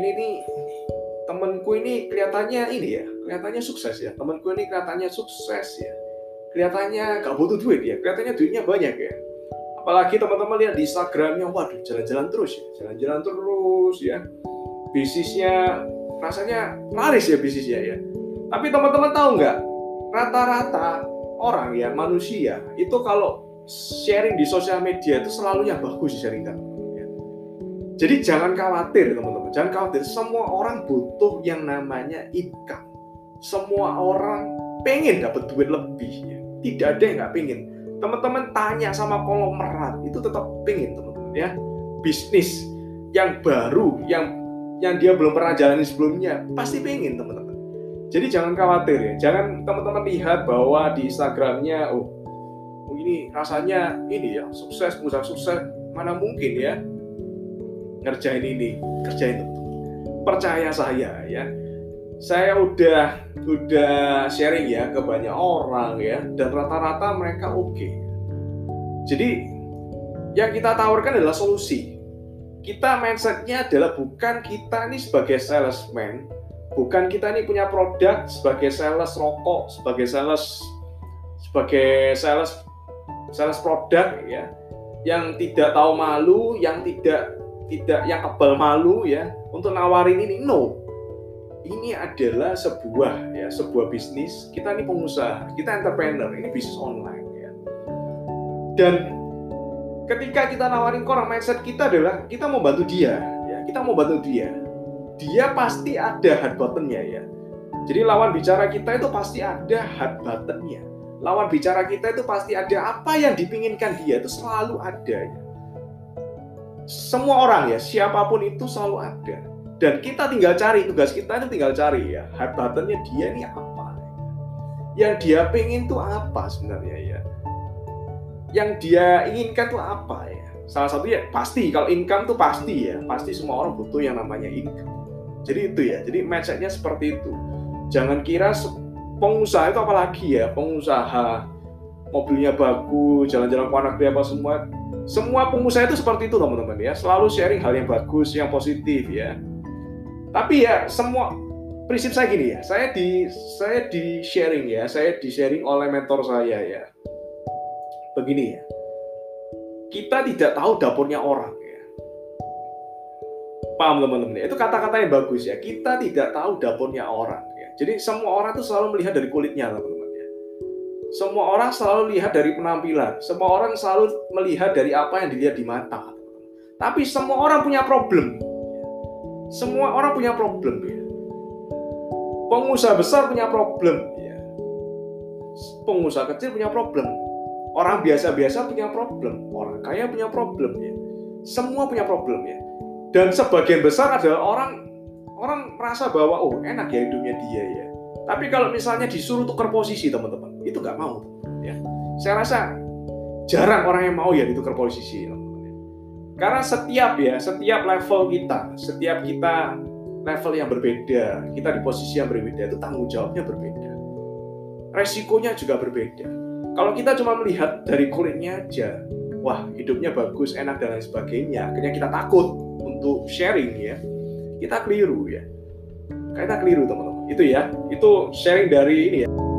ini nih temenku ini kelihatannya ini ya kelihatannya sukses ya. Temenku ini kelihatannya sukses ya. Kelihatannya gak butuh duit ya kelihatannya duitnya banyak ya. Apalagi teman-teman lihat di Instagramnya waduh jalan-jalan terus ya jalan-jalan terus ya. Bisnisnya rasanya laris ya bisnisnya ya. Tapi teman-teman tahu nggak rata-rata orang ya manusia itu kalau sharing di sosial media itu selalu yang bagus sharingkan ya. Jadi jangan khawatir teman-teman. Jangan khawatir. Semua orang butuh yang namanya income. Semua orang pengen dapat duit lebih ya. tidak ada yang nggak pengen teman-teman tanya sama konglomerat itu tetap pengen teman-teman ya. Bisnis yang baru yang yang dia belum pernah jalani sebelumnya pasti pengen teman-teman. Jadi jangan khawatir ya. Jangan teman-teman lihat bahwa di Instagramnya oh, oh ini rasanya ini ya sukses pengusaha sukses. Mana mungkin ya ngerjain ini kerjain itu. Percaya saya ya. Saya udah udah sharing ya ke banyak orang ya dan rata-rata mereka oke. Okay. jadi yang kita tawarkan adalah solusi. Kita mindsetnya adalah bukan kita ini sebagai salesman, bukan kita ini punya produk sebagai sales rokok, sebagai sales sebagai sales sales produk ya, yang tidak tahu malu, yang tidak tidak yang kebal malu ya untuk nawarin ini no. Ini adalah sebuah ya sebuah bisnis. Kita ini pengusaha, kita entrepreneur, ini bisnis online ya. Dan ketika kita nawarin orang mindset kita adalah kita mau bantu dia ya kita mau bantu dia dia pasti ada hard buttonnya ya jadi lawan bicara kita itu pasti ada hard buttonnya lawan bicara kita itu pasti ada apa yang dipinginkan dia itu selalu ada ya semua orang ya siapa pun itu selalu ada dan kita tinggal cari tugas kita itu tinggal cari ya hard buttonnya dia ini apa yang dia pengen tuh apa sebenarnya ya yang dia inginkan tuh apa ya? Salah satu ya pasti kalau income tuh pasti ya, pasti semua orang butuh yang namanya income. Jadi itu ya, jadi mindsetnya seperti itu. Jangan kira pengusaha itu apalagi ya, pengusaha mobilnya bagus, jalan-jalan ke anak apa semua. Semua pengusaha itu seperti itu teman-teman ya, selalu sharing hal yang bagus, yang positif ya. Tapi ya semua prinsip saya gini ya, saya di saya di sharing ya, saya di sharing oleh mentor saya ya begini ya, kita tidak tahu dapurnya orang ya. Paham teman-teman ya? Itu kata-kata yang bagus ya. Kita tidak tahu dapurnya orang ya. Jadi semua orang itu selalu melihat dari kulitnya teman-teman. Semua orang selalu lihat dari penampilan. Semua orang selalu melihat dari apa yang dilihat di mata. Tapi semua orang punya problem. Semua orang punya problem ya. Pengusaha besar punya problem ya. Pengusaha kecil punya problem Orang biasa-biasa punya problem, orang kaya punya problem ya. Semua punya problem. Dan sebagian besar adalah orang orang merasa bahwa oh enak ya hidupnya dia ya. Tapi kalau misalnya disuruh tukar posisi teman-teman, itu nggak mau ya. Saya rasa jarang orang yang mau ya ditukar posisi teman-teman. Ya. Karena setiap ya, setiap level kita, setiap kita level yang berbeda, kita di posisi yang berbeda itu tanggung jawabnya berbeda. Resikonya juga berbeda kalau kita cuma melihat dari kulitnya aja, wah hidupnya bagus, enak dan lain sebagainya, akhirnya kita takut untuk sharing ya, kita keliru ya. Kita keliru teman-teman. Itu ya, itu sharing dari ini ya.